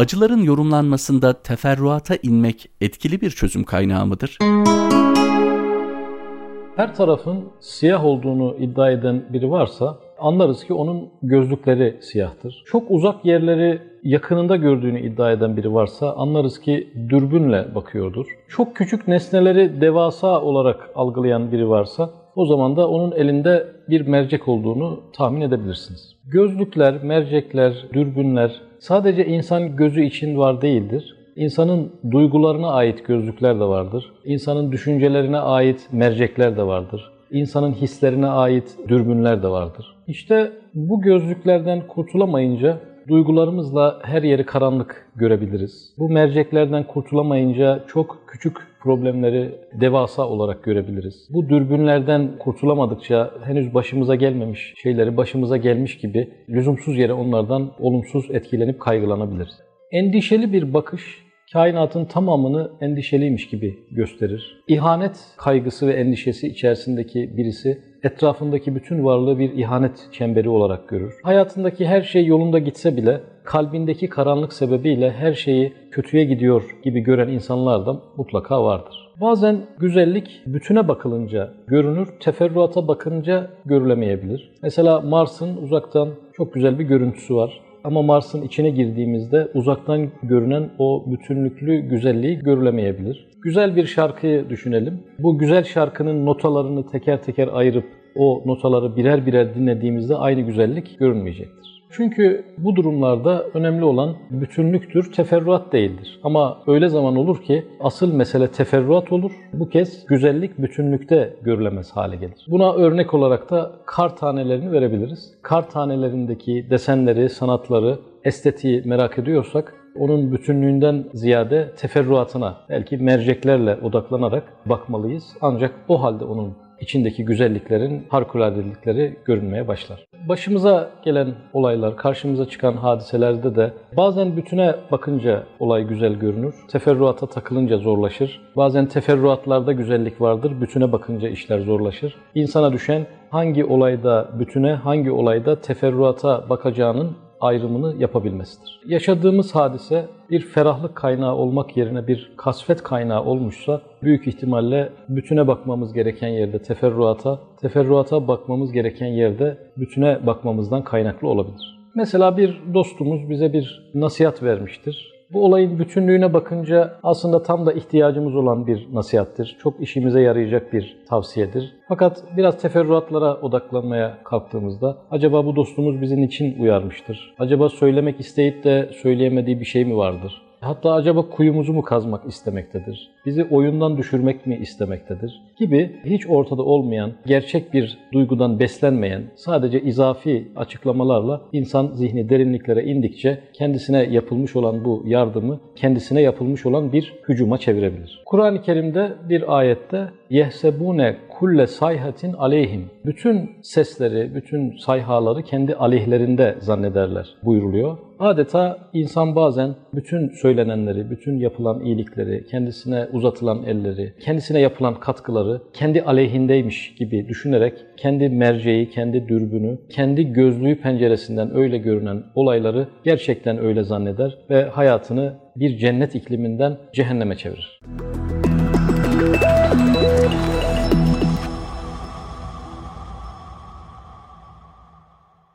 acıların yorumlanmasında teferruata inmek etkili bir çözüm kaynağı mıdır? Her tarafın siyah olduğunu iddia eden biri varsa anlarız ki onun gözlükleri siyahtır. Çok uzak yerleri yakınında gördüğünü iddia eden biri varsa anlarız ki dürbünle bakıyordur. Çok küçük nesneleri devasa olarak algılayan biri varsa o zaman da onun elinde bir mercek olduğunu tahmin edebilirsiniz. Gözlükler, mercekler, dürbünler sadece insan gözü için var değildir. İnsanın duygularına ait gözlükler de vardır. İnsanın düşüncelerine ait mercekler de vardır. İnsanın hislerine ait dürbünler de vardır. İşte bu gözlüklerden kurtulamayınca duygularımızla her yeri karanlık görebiliriz. Bu merceklerden kurtulamayınca çok küçük problemleri devasa olarak görebiliriz. Bu dürbünlerden kurtulamadıkça henüz başımıza gelmemiş şeyleri başımıza gelmiş gibi lüzumsuz yere onlardan olumsuz etkilenip kaygılanabiliriz. Endişeli bir bakış kainatın tamamını endişeliymiş gibi gösterir. İhanet kaygısı ve endişesi içerisindeki birisi etrafındaki bütün varlığı bir ihanet çemberi olarak görür. Hayatındaki her şey yolunda gitse bile kalbindeki karanlık sebebiyle her şeyi kötüye gidiyor gibi gören insanlar da mutlaka vardır. Bazen güzellik bütüne bakılınca görünür, teferruata bakınca görülemeyebilir. Mesela Mars'ın uzaktan çok güzel bir görüntüsü var. Ama Mars'ın içine girdiğimizde uzaktan görünen o bütünlüklü güzelliği görülemeyebilir. Güzel bir şarkıyı düşünelim. Bu güzel şarkının notalarını teker teker ayırıp o notaları birer birer dinlediğimizde aynı güzellik görünmeyecektir. Çünkü bu durumlarda önemli olan bütünlüktür, teferruat değildir. Ama öyle zaman olur ki asıl mesele teferruat olur. Bu kez güzellik bütünlükte görülemez hale gelir. Buna örnek olarak da kar tanelerini verebiliriz. Kar tanelerindeki desenleri, sanatları, estetiği merak ediyorsak onun bütünlüğünden ziyade teferruatına, belki merceklerle odaklanarak bakmalıyız. Ancak o halde onun içindeki güzelliklerin harikuladelikleri görünmeye başlar. Başımıza gelen olaylar, karşımıza çıkan hadiselerde de bazen bütüne bakınca olay güzel görünür, teferruata takılınca zorlaşır. Bazen teferruatlarda güzellik vardır, bütüne bakınca işler zorlaşır. İnsana düşen hangi olayda bütüne, hangi olayda teferruata bakacağının ayrımını yapabilmesidir. Yaşadığımız hadise bir ferahlık kaynağı olmak yerine bir kasvet kaynağı olmuşsa büyük ihtimalle bütüne bakmamız gereken yerde teferruata, teferruata bakmamız gereken yerde bütüne bakmamızdan kaynaklı olabilir. Mesela bir dostumuz bize bir nasihat vermiştir. Bu olayın bütünlüğüne bakınca aslında tam da ihtiyacımız olan bir nasihattir. Çok işimize yarayacak bir tavsiyedir. Fakat biraz teferruatlara odaklanmaya kalktığımızda acaba bu dostumuz bizim için uyarmıştır? Acaba söylemek isteyip de söyleyemediği bir şey mi vardır? Hatta acaba kuyumuzu mu kazmak istemektedir? Bizi oyundan düşürmek mi istemektedir? Gibi hiç ortada olmayan, gerçek bir duygudan beslenmeyen, sadece izafi açıklamalarla insan zihni derinliklere indikçe kendisine yapılmış olan bu yardımı kendisine yapılmış olan bir hücuma çevirebilir. Kur'an-ı Kerim'de bir ayette yehsebune kulle sayhatin aleyhim. Bütün sesleri, bütün sayhaları kendi aleyhlerinde zannederler buyuruluyor. Adeta insan bazen bütün söylenenleri, bütün yapılan iyilikleri, kendisine uzatılan elleri, kendisine yapılan katkıları kendi aleyhindeymiş gibi düşünerek kendi merceği, kendi dürbünü, kendi gözlüğü penceresinden öyle görünen olayları gerçekten öyle zanneder ve hayatını bir cennet ikliminden cehenneme çevirir.